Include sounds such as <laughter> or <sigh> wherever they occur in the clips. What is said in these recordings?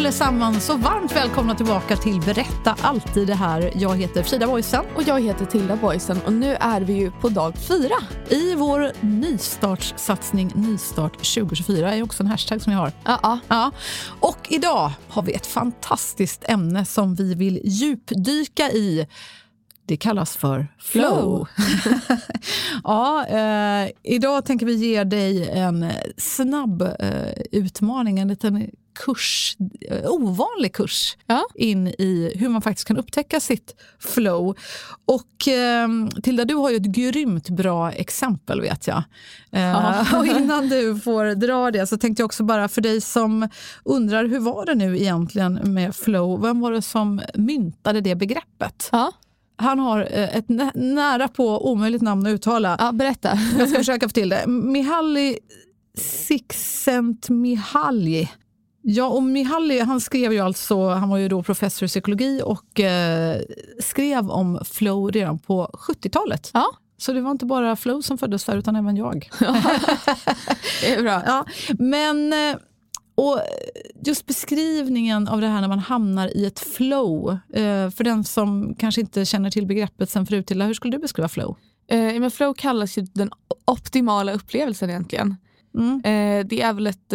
Hej allesammans och varmt välkomna tillbaka till Berätta alltid det här. Jag heter Frida Boysen. Och jag heter Tilda Boysen och nu är vi ju på dag fyra. I vår nystartssatsning Nystart 2024 är också en hashtag som vi har. Ja, ja. Ja. Och idag har vi ett fantastiskt ämne som vi vill djupdyka i. Det kallas för flow. <laughs> ja, eh, idag tänker vi ge dig en snabb eh, utmaning, en liten kurs, eh, ovanlig kurs Ja. in i hur man faktiskt kan upptäcka sitt flow. Och eh, Tilda, du har ju ett grymt bra exempel vet jag. Eh, <laughs> och innan du får dra det så tänkte jag också bara för dig som undrar hur var det nu egentligen med flow? Vem var det som myntade det begreppet? Ja. Han har eh, ett nä- nära på omöjligt namn att uttala. ja, berätta. Jag ska försöka få till det. Mihaly Csikszentmihalyi. Ja, och Mihaly han skrev ju alltså, han var ju då professor i psykologi och eh, skrev om flow redan på 70-talet. Ja, Så det var inte bara flow som föddes där utan även jag. <laughs> det är bra. Ja, men eh, och just beskrivningen av det här när man hamnar i ett flow. eh, För den som kanske inte känner till begreppet sen förut, hur skulle du beskriva flow? Eh, men flow kallas ju den optimala upplevelsen egentligen. Mm. Eh, det är väl ett,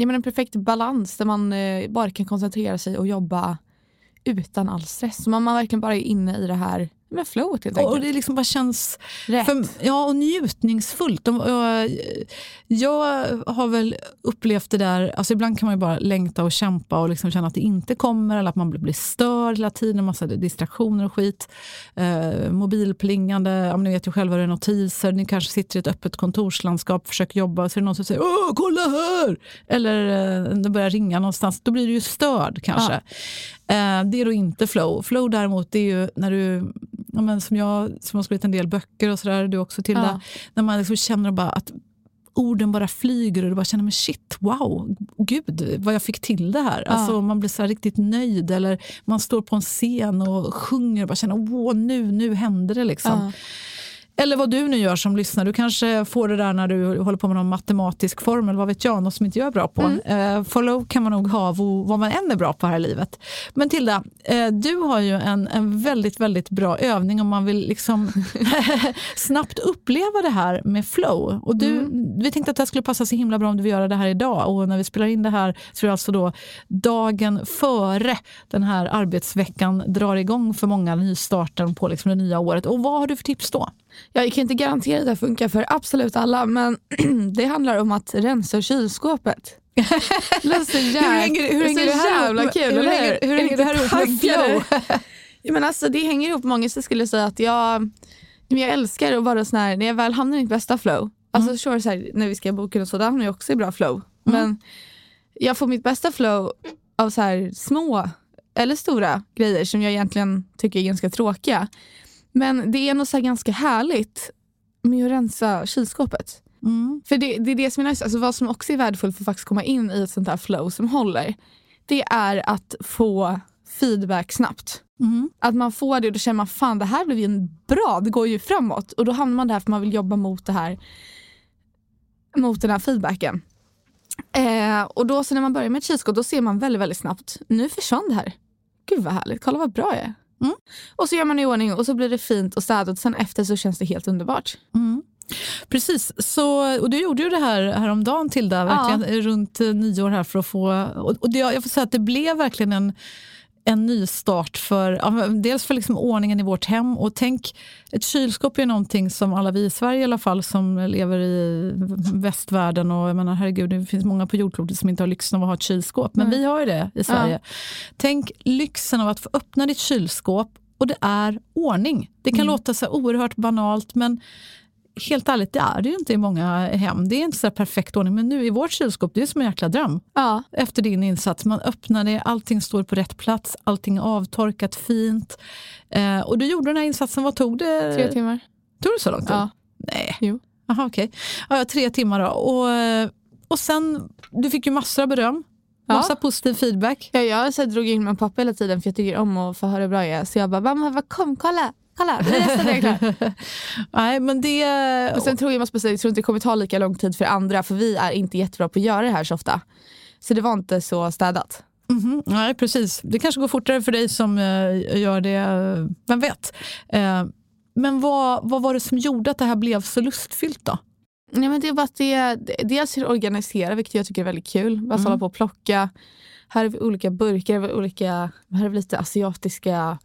ja, men en perfekt balans där man eh, bara kan koncentrera sig och jobba utan all stress. Så man, man verkligen bara är inne i det här med flowet helt Och, och enkelt. det liksom bara känns Rätt. För, ja, och njutningsfullt. De, jag, jag har väl upplevt det där, alltså ibland kan man ju bara längta och kämpa och liksom känna att det inte kommer eller att man blir, störd hela tiden, massa distraktioner och skit. Eh, mobilplingande, ja, ni vet ju själva det är notiser, ni kanske sitter i ett öppet kontorslandskap, försöker jobba och så är det någon som säger Åh, kolla här! Eller eh, det börjar ringa någonstans, då blir du ju störd kanske. Eh, det är då inte flow. Flow däremot det är ju när du, ja, men som jag som har skrivit en del böcker och sådär, du också Tilda, Ja. när man liksom känner bara att orden bara flyger och du bara känner men shit, wow, gud vad jag fick till det här. Ja. Alltså, man blir så riktigt nöjd eller man står på en scen och sjunger och bara känner åh nu, nu händer det liksom. Ja. Eller vad du nu gör som lyssnar. Du kanske får det där när du håller på med någon matematisk formel, vad vet jag, något som inte jag är bra på. Eh, follow kan man nog ha vad man än är bra på här i livet. Men Tilda, eh, du har ju en, en väldigt, väldigt bra övning om man vill liksom <laughs> snabbt uppleva det här med flow. Och du, Vi tänkte att det skulle passa så himla bra om du vill göra det här idag. Och när vi spelar in det här så är det alltså då dagen före den här arbetsveckan drar igång för många, nystarten på liksom det nya året. Och vad har du för tips då? Ja, Jag kan inte garantera att det funkar för absolut alla men <clears throat> det handlar om att rensa kylskåpet. <laughs> Det låter Hur hänger, hur hänger det här jävla kul, hur eller hänger, hur? hänger det här ihop med flow? <laughs> Ja, men alltså, det hänger ihop många så skulle jag säga att jag, jag älskar att vara sån här, när jag väl hamnar i mitt bästa flow. Alltså sure, så här, när vi ska boka och så, där hamnar jag också i bra flow. Men jag får mitt bästa flow av så här små eller stora grejer som jag egentligen tycker är ganska tråkiga. Men det är nog så ganska härligt med att rensa kylskåpet. Mm. För det, det är det som är nice. Alltså vad som också är värdefullt för att faktiskt komma in i ett sånt här flow som håller. Det är att få feedback snabbt. Mm. Att man får det och då känner man fan det här blev ju en bra, det går ju framåt. Och då hamnar man där för man vill jobba mot det här mot den här feedbacken. Eh, och då så när man börjar med ett kylskåp då ser man väldigt, väldigt snabbt, nu försvann det här. Gud vad härligt, kolla vad bra jag är. Mm. Och så gör man i ordning och så blir det fint och städat. Sen efter så känns det helt underbart. Mm. Precis, så, och du gjorde ju det här häromdagen Tilda, verkligen, Ja. runt eh, nyår här för att få... Och, och det, jag får säga att det blev verkligen en, en nystart för ja, men dels för liksom ordningen i vårt hem och tänk, ett kylskåp är någonting som alla vi i Sverige i alla fall som lever i västvärlden och jag menar herregud det finns många på jordklotet som inte har lyxen av att ha ett kylskåp men vi har ju det i Sverige. Tänk lyxen av att få öppna ditt kylskåp och det är ordning. Det kan låta så oerhört banalt men helt ärligt, det är det ju inte i många hem. Det är inte så perfekt ordning. Men nu i vårt kylskåp, det är som en jäkla dröm. Ja. Efter din insats. Man öppnar det, allting står på rätt plats, allting är avtorkat fint. Eh, och du gjorde den här insatsen, vad tog det? Tre timmar. Tog det så lång tid? Ja. Nej. Jo. Jaha, okej. Ja, ja, tre timmar då. Och, eh, och sen, du fick ju massor av beröm. Ja. Massa positiv feedback. Ja, jag så drog in min pappa hela tiden för jag tycker om att få höra hur bra jag är. Så jag bara, mamma kom kolla, kolla, det är nästan är klar. Nej, men det... Och sen tror jag, måste säga, jag tror inte det kommer ta lika lång tid för andra för vi är inte jättebra på att göra det här så ofta. Så det var inte så städat. Mhm, nej, precis. Det kanske går fortare för dig som eh, gör det, eh, vem vet. Eh, men vad, vad var det som gjorde att det här blev så lustfyllt då? Nej, men det var att det, dels det organisera, vilket jag tycker är väldigt kul. Bara Mm. hålla på och plocka. Här har vi olika burkar, vi, olika, här har vi lite asiatiska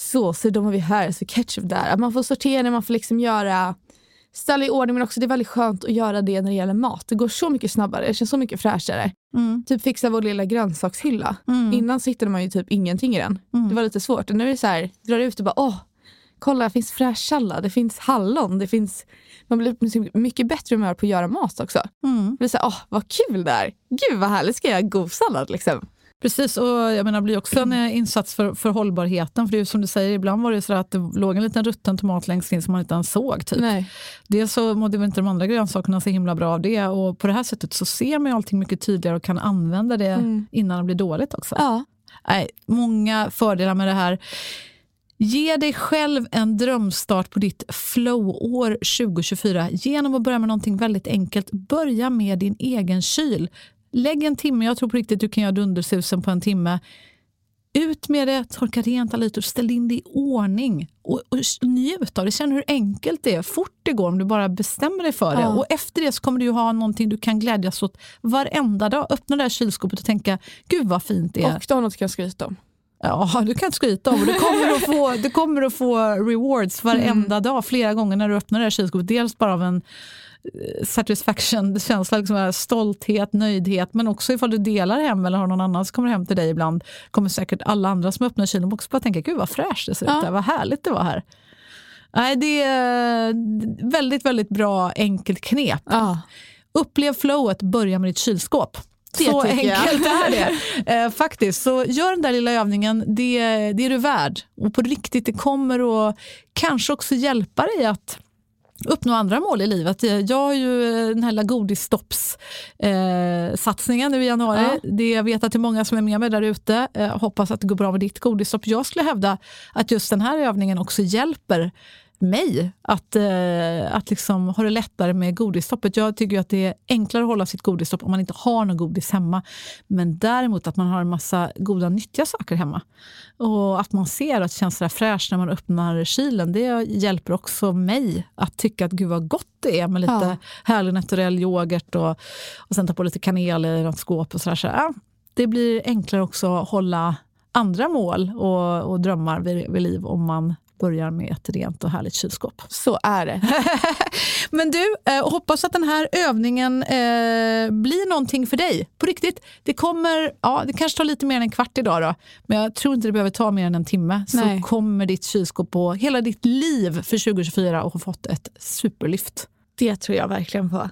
såser. De har vi här, så ketchup där. Att man får sortera, man får liksom göra ställa i ordning men också det är väldigt skönt att göra det när det gäller mat. Det går så mycket snabbare, det känns så mycket fräschare. Mm. Typ fixa vår lilla grönsakshylla. Mm. Innan så hittade man ju typ ingenting i den. Mm. Det var lite svårt. Och nu är det så här, drar ut och bara åh, kolla det finns fräsch sallad, det finns hallon, det finns... Man blir så mycket bättre humör på att göra mat också. Mm. Det blir så här, åh vad kul det är. Gud vad härligt, ska jag göra god sallad liksom. Precis, och jag menar, det blir också en eh, insats för, för hållbarheten. För det är som du säger, ibland var det så att det låg en liten rutten tomat längst in som man inte ens såg. Typ. Nej. Dels så mådde väl inte de andra grönsakerna så himla bra av det och på det här sättet så ser man ju allting mycket tydligare och kan använda det Mm. innan det blir dåligt också. Ja. Nej, många fördelar med det här. Ge dig själv en drömstart på ditt flow-år 2024 genom att börja med någonting väldigt enkelt. Börja med din egen kyl. Lägg en timme, jag tror på riktigt du kan göra dundersusen på en timme. Ut med det, torka rent alla ytor, ställ in det i ordning och, och njut av det. Känn hur enkelt det är, fort det går om du bara bestämmer dig för det. Ja. Och efter det så kommer du ha någonting du kan glädjas åt varenda dag. Öppna det här kylskåpet och tänka, gud vad fint det är. Och du har något du kan skryta om. Ja, du kan skryta om. Du kommer att få, du kommer att få rewards varenda Mm. dag, flera gånger när du öppnar det här kylskåpet. Dels bara av en satisfaction-känsla, liksom stolthet, nöjdhet, men också ifall du delar hem eller har någon annan som kommer hem till dig ibland, kommer säkert alla andra som öppnar kylen också bara tänka, gud vad fräscht det ser ut Ja. där, vad härligt det var här. Nej, det är väldigt, väldigt bra enkelt knep. Ja. Upplev flowet, börja med ditt kylskåp. Det så enkelt är det. <laughs> Eh, faktiskt. Så gör den där lilla övningen, det, det är du värd. Och på riktigt, det kommer att kanske också hjälpa dig att uppnå andra mål i livet. Eh, Jag har ju eh, den här godisstopps-satsningen eh, nu i januari. Det jag vet att det är många som är med mig där ute. Eh, hoppas att det går bra med ditt godisstopp. Jag skulle hävda att just den här övningen också hjälper mig att, eh, att liksom ha det lättare med godisstoppet. Jag tycker att det är enklare att hålla sitt godisstopp om man inte har något godis hemma. Men däremot att man har en massa goda nyttiga saker hemma. Och att man ser att det känns fräscht när man öppnar kylen. Det hjälper också mig att tycka att gud vad gott det är med lite Ja. härlig naturell yoghurt och, och sen ta på lite kanel i något skåp. och så, där. så ja, Det blir enklare också att hålla andra mål och, och drömmar vid, vid liv om man börjar med ett rent och härligt kylskåp. Så är det. <laughs> Men du, eh, hoppas att den här övningen eh, blir någonting för dig. På riktigt. Det kommer, ja, det kanske tar lite mer än en kvart idag då, men jag tror inte det behöver ta mer än en timme. Nej. Så kommer ditt kylskåp på hela ditt liv för 2024 och ha fått ett superlyft. Det tror jag verkligen på.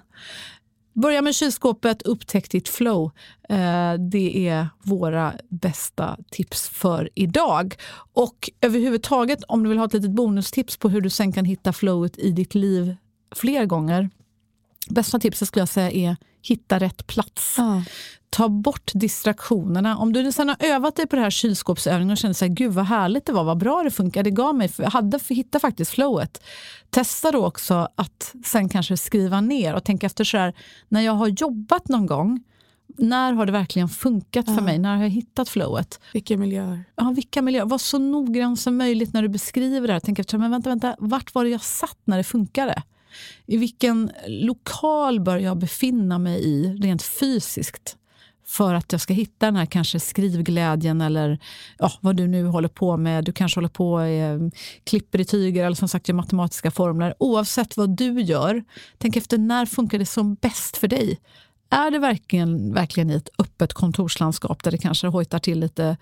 Börja med kylskåpet, upptäck ditt flow. Eh, det är våra bästa tips för idag. Och överhuvudtaget, om du vill ha ett litet bonustips på hur du sen kan hitta flowet i ditt liv fler gånger. Bästa tipset skulle jag säga är hitta rätt plats. Ja. Ta bort distraktionerna. Om du sen har övat dig på det här kylskåpsövningen och känner så här, gud vad härligt det var, vad bra det funkar, det gav mig, för jag hade hittat faktiskt flowet. Testa då också att sen kanske skriva ner och tänka efter så här, när jag har jobbat någon gång När har det verkligen funkat för Ja. mig? När har jag hittat flowet? Vilka miljöer? Ja, vilka miljöer? Var så noggrann som möjligt när du beskriver det här. Tänk efter, men vänta, vänta, vart var det jag satt när det funkade? I vilken lokal bör jag befinna mig i rent fysiskt? För att jag ska hitta den här kanske skrivglädjen eller ja, vad du nu håller på med. Du kanske håller på eh, klipper i tyger eller som sagt gör matematiska formler. Oavsett vad du gör, tänk efter när funkar det som bäst för dig? Är det verkligen, verkligen i ett öppet kontorslandskap där det kanske hojtar till lite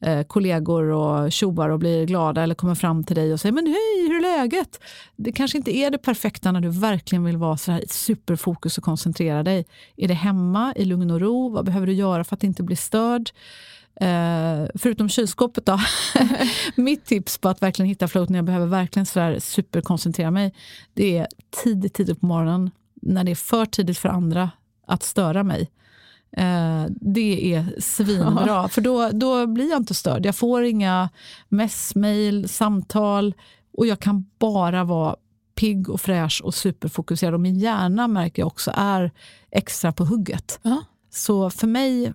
eh, kollegor och tjoar och blir glada eller kommer fram till dig och säger men hej, hur är läget? Det kanske inte är det perfekta när du verkligen vill vara så här i superfokus och koncentrera dig. Är det hemma i lugn och ro? Vad behöver du göra för att inte bli störd? Eh, förutom kylskåpet då. <laughs> Mitt tips på att verkligen hitta float när jag behöver verkligen så där superkoncentrera mig. Det är tidigt, tidigt på morgonen. När det är för tidigt för andra att störa mig. Eh, det är svinbra, för då, då blir jag inte störd. Jag får inga mess, mail, samtal och jag kan bara vara pigg och fräsch och superfokuserad. Och min hjärna märker jag också är extra på hugget. Ja. Så för mig,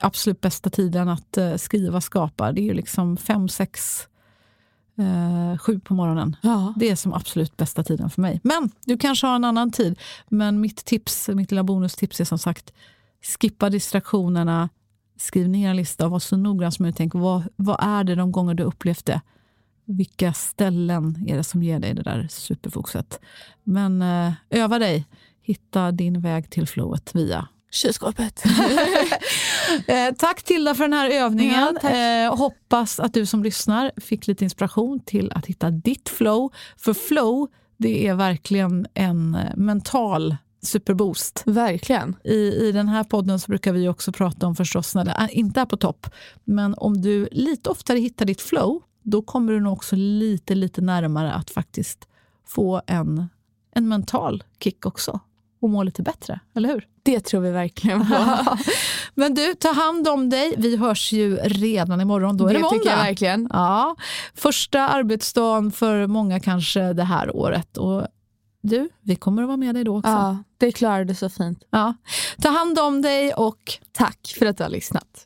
absolut bästa tiden att eh, skriva, skapa, det är ju liksom fem, sex, eh, sju på morgonen. Ja. Det är som absolut bästa tiden för mig. Men du kanske har en annan tid. Men mitt tips, mitt lilla bonustips är som sagt, skippa distraktionerna, skriv ner en lista och var så noggrann som möjligt. Tänk, vad, vad är det de gånger du upplevt det? Vilka ställen är det som ger dig det där superfokuset? Men eh, öva dig. Hitta din väg till flowet via Kylskåpet. <laughs> <laughs> Eh, tack Tilda för den här övningen. Ja, eh, hoppas att du som lyssnar fick lite inspiration till att hitta ditt flow. För flow, det är verkligen en eh, mental superboost. Verkligen. I, I den här podden så brukar vi också prata om förstås när det inte är på topp. Men om du lite oftare hittar ditt flow, då kommer du nog också lite, lite närmare att faktiskt få en, en mental kick också. Och må lite bättre, eller hur? Det tror vi verkligen på. <laughs> Men du, ta hand om dig. Vi hörs ju redan imorgon. Då är det, det tycker jag måndag. verkligen. Ja, första arbetsdagen för många kanske det här året. Och du, vi kommer att vara med dig då också. Ja, det klarade du så fint. Ja. Ta hand om dig och Tack för att du har lyssnat.